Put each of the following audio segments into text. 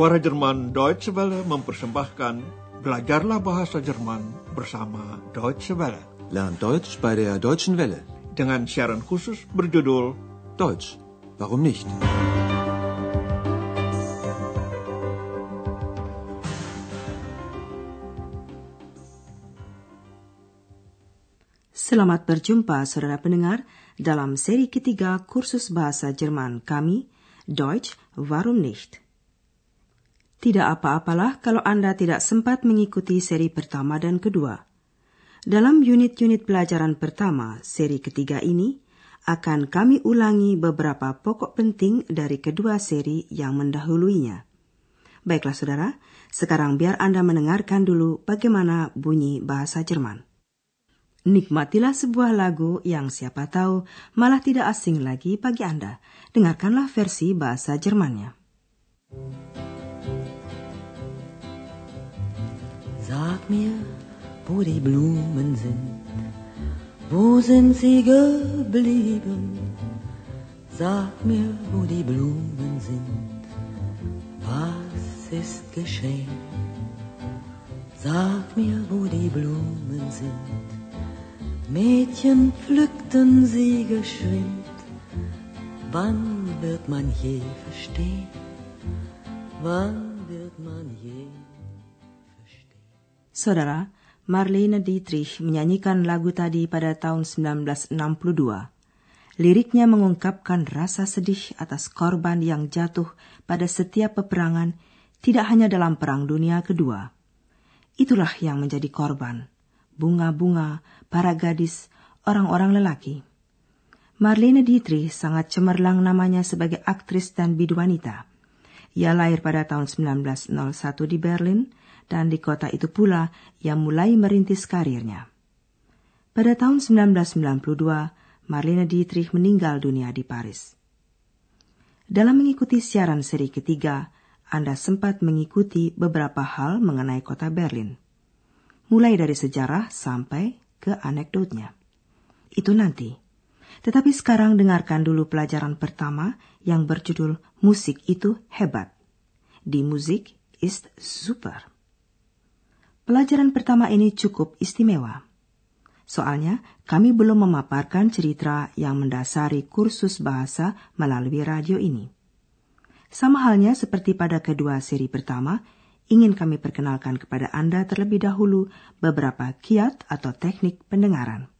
Suara Jerman Deutsche Welle mempersembahkan Belajarlah Bahasa Jerman bersama Deutsche Welle. Lernt Deutsch bei der Deutschen Welle. Dengan siaran khusus berjudul Deutsch, warum nicht? Selamat berjumpa saudara pendengar dalam seri ketiga kursus bahasa Jerman kami, Deutsch, warum nicht? Tidak apa-apalah kalau Anda tidak sempat mengikuti seri pertama dan kedua. Dalam unit-unit pelajaran pertama, seri ketiga ini, akan kami ulangi beberapa pokok penting dari kedua seri yang mendahuluinya. Baiklah saudara, sekarang biar Anda mendengarkan dulu bagaimana bunyi bahasa Jerman. Nikmatilah sebuah lagu yang siapa tahu malah tidak asing lagi bagi Anda. Dengarkanlah versi bahasa Jermannya. Sag mir, wo die Blumen sind, wo sind sie geblieben? Sag mir, wo die Blumen sind, was ist geschehen? Sag mir, wo die Blumen sind. Mädchen pflückten sie geschwind. Wann wird man je verstehen? Wann Saudara, Marlene Dietrich menyanyikan lagu tadi pada tahun 1962. Liriknya mengungkapkan rasa sedih atas korban yang jatuh pada setiap peperangan, tidak hanya dalam Perang Dunia Kedua. Itulah yang menjadi korban bunga-bunga, para gadis, orang-orang lelaki. Marlene Dietrich sangat cemerlang namanya sebagai aktris dan biduanita. Ia lahir pada tahun 1901 di Berlin dan di kota itu pula ia mulai merintis karirnya. Pada tahun 1992, Marlene Dietrich meninggal dunia di Paris. Dalam mengikuti siaran seri ketiga, Anda sempat mengikuti beberapa hal mengenai kota Berlin mulai dari sejarah sampai ke anekdotnya. Itu nanti. Tetapi sekarang dengarkan dulu pelajaran pertama yang berjudul Musik itu Hebat. Di Musik ist Super. Pelajaran pertama ini cukup istimewa. Soalnya kami belum memaparkan cerita yang mendasari kursus bahasa melalui radio ini. Sama halnya seperti pada kedua seri pertama, ingin kami perkenalkan kepada Anda terlebih dahulu beberapa kiat atau teknik pendengaran.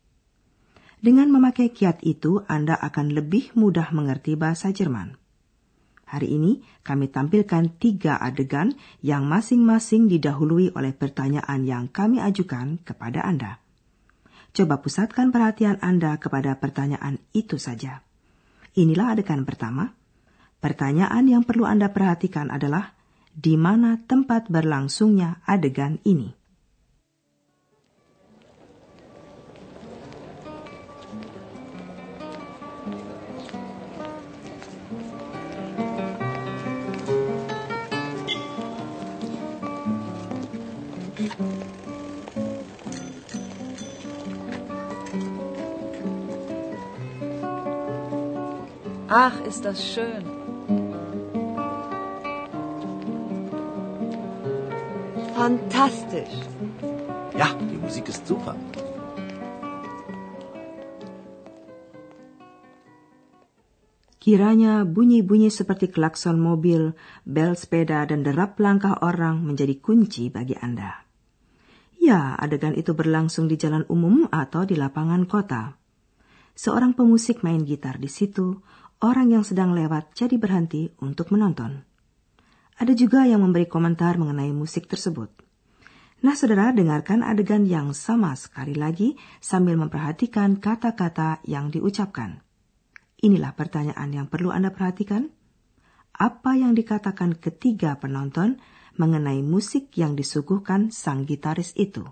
Dengan memakai kiat itu, Anda akan lebih mudah mengerti bahasa Jerman. Hari ini kami tampilkan tiga adegan yang masing-masing didahului oleh pertanyaan yang kami ajukan kepada Anda. Coba pusatkan perhatian Anda kepada pertanyaan itu saja. Inilah adegan pertama. Pertanyaan yang perlu Anda perhatikan adalah di mana tempat berlangsungnya adegan ini. Ach, ist das schön. Fantastisch. Ja, die Musik ist super. Kiranya bunyi-bunyi seperti klakson mobil, bel sepeda, dan derap langkah orang menjadi kunci bagi Anda. Ya, adegan itu berlangsung di jalan umum atau di lapangan kota. Seorang pemusik main gitar di situ, orang yang sedang lewat jadi berhenti untuk menonton. Ada juga yang memberi komentar mengenai musik tersebut. Nah, saudara, dengarkan adegan yang sama sekali lagi sambil memperhatikan kata-kata yang diucapkan. Inilah pertanyaan yang perlu Anda perhatikan. Apa yang dikatakan ketiga penonton mengenai musik yang disuguhkan sang gitaris itu?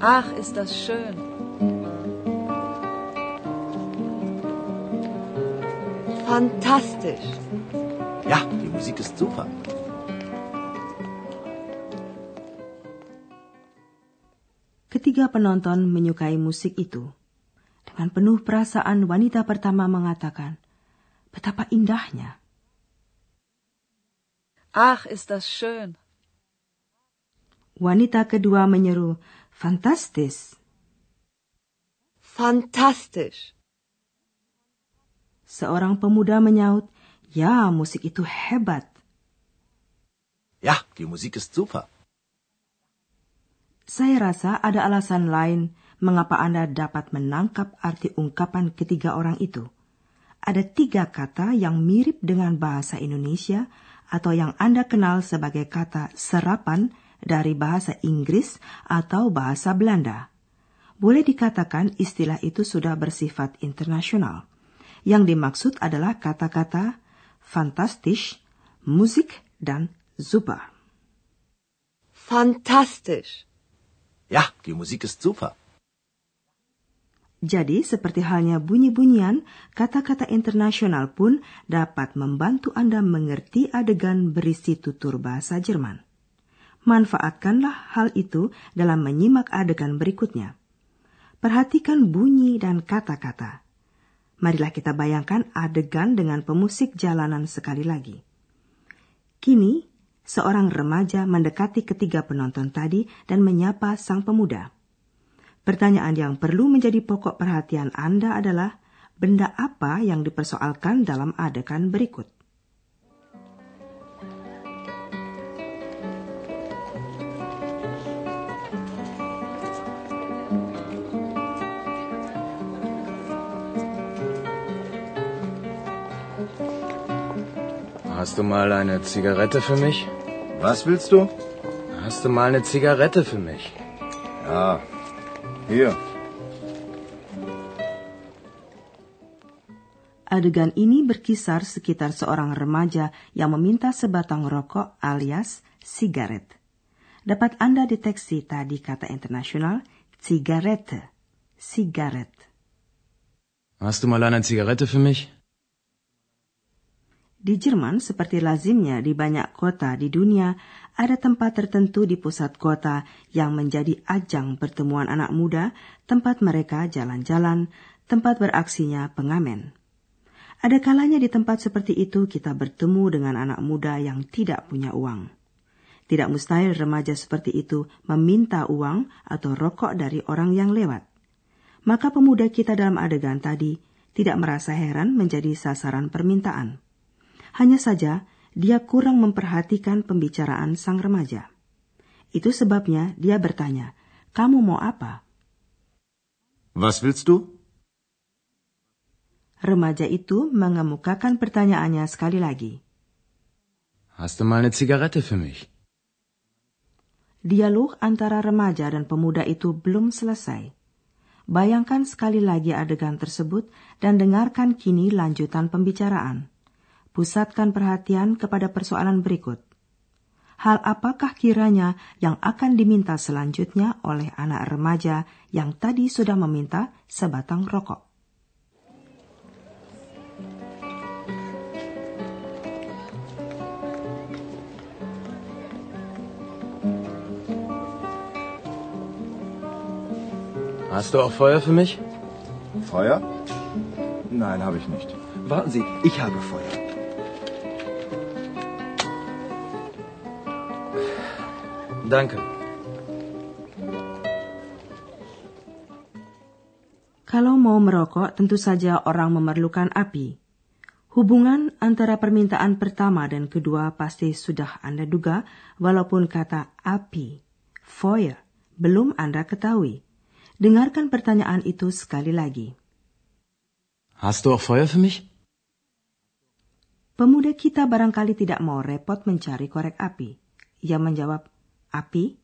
Ach, ist das schön. Fantastisch. Ja, die Musik ist super. Ketiga penonton menyukai musik itu. Dengan penuh perasaan wanita pertama mengatakan, betapa indahnya. Ach, ist das schön. Wanita kedua menyeru, fantastis. Fantastisch. Seorang pemuda menyaut, ya musik itu hebat. Ja, die Musik ist super. Saya rasa ada alasan lain mengapa Anda dapat menangkap arti ungkapan ketiga orang itu. Ada tiga kata yang mirip dengan bahasa Indonesia atau yang Anda kenal sebagai kata serapan dari bahasa Inggris atau bahasa Belanda. Boleh dikatakan istilah itu sudah bersifat internasional. Yang dimaksud adalah kata-kata fantastisch, musik, dan super. Fantastisch. Ja, die Musik ist super. Jadi, seperti halnya bunyi-bunyian, kata-kata internasional pun dapat membantu Anda mengerti adegan berisi tutur bahasa Jerman. Manfaatkanlah hal itu dalam menyimak adegan berikutnya. Perhatikan bunyi dan kata-kata. Marilah kita bayangkan adegan dengan pemusik jalanan sekali lagi. Kini, seorang remaja mendekati ketiga penonton tadi dan menyapa sang pemuda. Pertanyaan yang perlu menjadi pokok perhatian Anda adalah benda apa yang dipersoalkan dalam adegan berikut. Hast du mal eine Zigarette für mich? Was willst du? Hast du mal eine Zigarette für mich? Ja, hier. Adegan ini berkisar sekitar seorang remaja yang meminta sebatang rokok alias sigaret. Dapat Anda deteksi tadi kata internasional Zigarette, sigaret. Hast du mal eine Zigarette für mich? Di Jerman, seperti lazimnya di banyak kota di dunia, ada tempat tertentu di pusat kota yang menjadi ajang pertemuan anak muda, tempat mereka jalan-jalan, tempat beraksinya pengamen. Ada kalanya di tempat seperti itu kita bertemu dengan anak muda yang tidak punya uang. Tidak mustahil remaja seperti itu meminta uang atau rokok dari orang yang lewat. Maka pemuda kita dalam adegan tadi tidak merasa heran menjadi sasaran permintaan. Hanya saja dia kurang memperhatikan pembicaraan sang remaja. Itu sebabnya dia bertanya, "Kamu mau apa?" Was willst du? Remaja itu mengemukakan pertanyaannya sekali lagi. Hast du mal eine Zigarette für mich? Dialog antara remaja dan pemuda itu belum selesai. Bayangkan sekali lagi adegan tersebut dan dengarkan kini lanjutan pembicaraan pusatkan perhatian kepada persoalan berikut. Hal apakah kiranya yang akan diminta selanjutnya oleh anak remaja yang tadi sudah meminta sebatang rokok? Hast du auch Feuer für mich? Feuer? Nein, habe ich nicht. Warten Sie, ich habe Feuer. Danke. Kalau mau merokok, tentu saja orang memerlukan api. Hubungan antara permintaan pertama dan kedua pasti sudah Anda duga, walaupun kata api, fire, belum Anda ketahui. Dengarkan pertanyaan itu sekali lagi. Hast du auch Feuer für mich? Pemuda kita barangkali tidak mau repot mencari korek api. Ia menjawab, Api?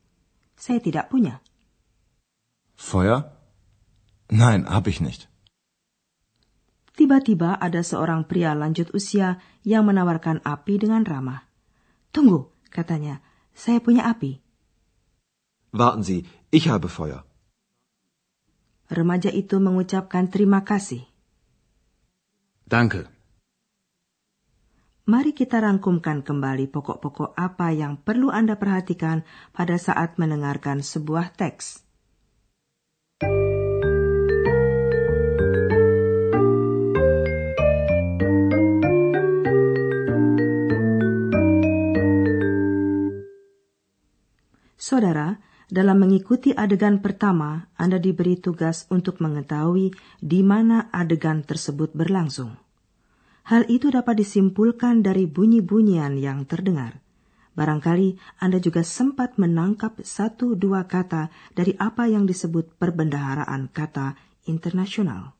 Saya tidak punya. Feuer? Nein, hab ich nicht. Tiba-tiba ada seorang pria lanjut usia yang menawarkan api dengan ramah. Tunggu, katanya, saya punya api. Warten Sie, ich habe Feuer. Remaja itu mengucapkan terima kasih. Danke. Mari kita rangkumkan kembali pokok-pokok apa yang perlu Anda perhatikan pada saat mendengarkan sebuah teks. Saudara, dalam mengikuti adegan pertama, Anda diberi tugas untuk mengetahui di mana adegan tersebut berlangsung. Hal itu dapat disimpulkan dari bunyi-bunyian yang terdengar. Barangkali Anda juga sempat menangkap satu dua kata dari apa yang disebut perbendaharaan kata internasional.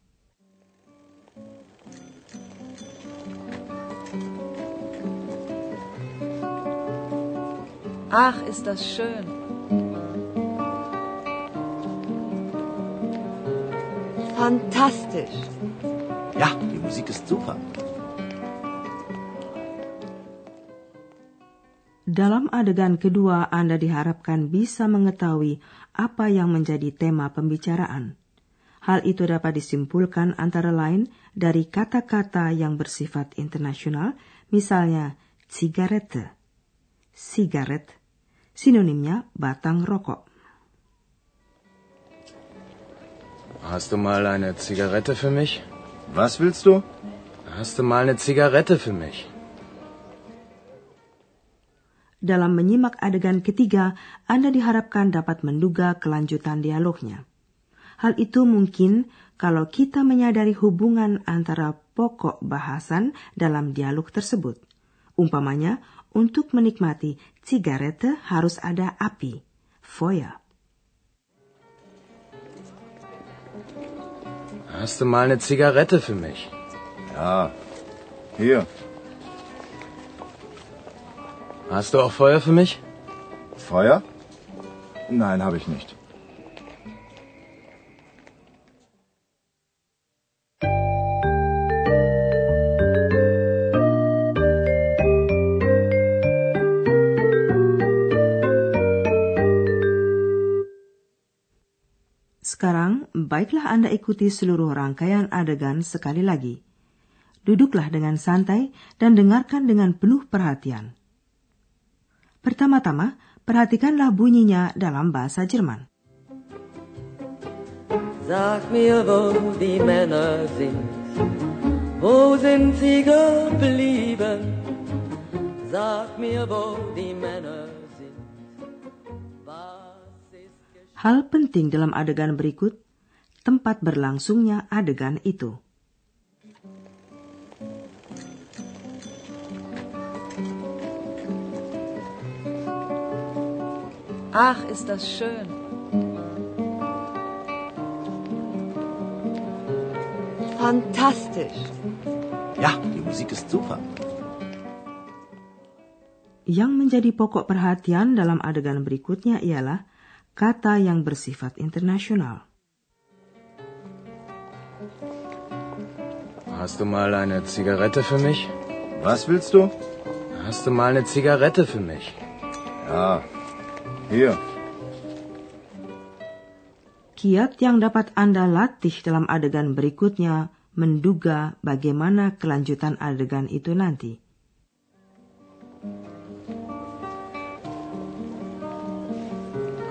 Ach, ist das schön. Fantastisch. Ja, die Musik ist super. Dalam adegan kedua, Anda diharapkan bisa mengetahui apa yang menjadi tema pembicaraan. Hal itu dapat disimpulkan antara lain dari kata-kata yang bersifat internasional, misalnya cigarette, sigaret, sinonimnya batang rokok. Hast du mal eine Zigarette für mich? Was willst du? Hast du mal eine Zigarette für mich? Dalam menyimak adegan ketiga, Anda diharapkan dapat menduga kelanjutan dialognya. Hal itu mungkin kalau kita menyadari hubungan antara pokok bahasan dalam dialog tersebut. Umpamanya, untuk menikmati cigarette harus ada api, Feuer. Hast du mal eine Zigarette für mich? Ja. Hier. Hast du auch Feuer für mich? Feuer? Nein, habe ich nicht. Sekarang, baiklah Anda ikuti seluruh rangkaian adegan sekali lagi. Duduklah dengan santai dan dengarkan dengan penuh perhatian. Pertama-tama, perhatikanlah bunyinya dalam bahasa Jerman. Sag mir, wo die Männer sind. Wo sind sie geblieben? Sag mir, wo die Männer sind. Was ist geschehen? Hal penting dalam adegan berikut, tempat berlangsungnya adegan itu. Ach, ist das schön. Fantastisch. Ja, die Musik ist super. Yang menjadi pokok perhatian dalam adegan berikutnya ialah kata yang bersifat internasional. Hast du mal eine Zigarette für mich? Was willst du? Hast du mal eine Zigarette für mich? Ja. Hier. Kiat yang dapat Anda latih dalam adegan berikutnya menduga bagaimana kelanjutan adegan itu nanti.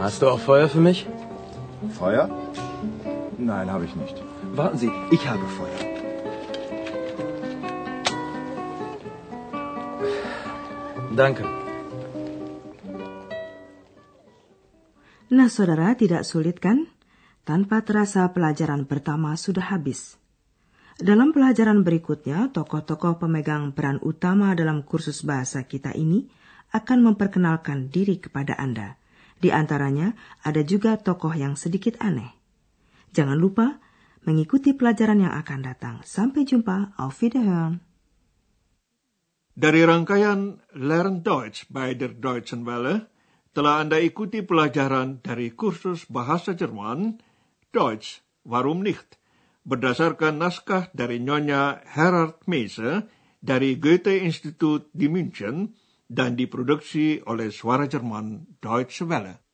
Hast du auch Feuer für mich? Feuer? Nein, habe ich nicht. Warten Sie, ich habe Feuer. Danke. Nah, saudara, tidak sulit kan? Tanpa terasa pelajaran pertama sudah habis. Dalam pelajaran berikutnya, tokoh-tokoh pemegang peran utama dalam kursus bahasa kita ini akan memperkenalkan diri kepada Anda. Di antaranya ada juga tokoh yang sedikit aneh. Jangan lupa mengikuti pelajaran yang akan datang. Sampai jumpa. Auf Wiederhören. Dari rangkaian Learn Deutsch bei der Deutschen Welle, telah Anda ikuti pelajaran dari kursus bahasa Jerman, Deutsch, warum nicht? Berdasarkan naskah dari Nyonya Herard Meise dari Goethe Institut di München dan diproduksi oleh Suara Jerman Deutsche Welle.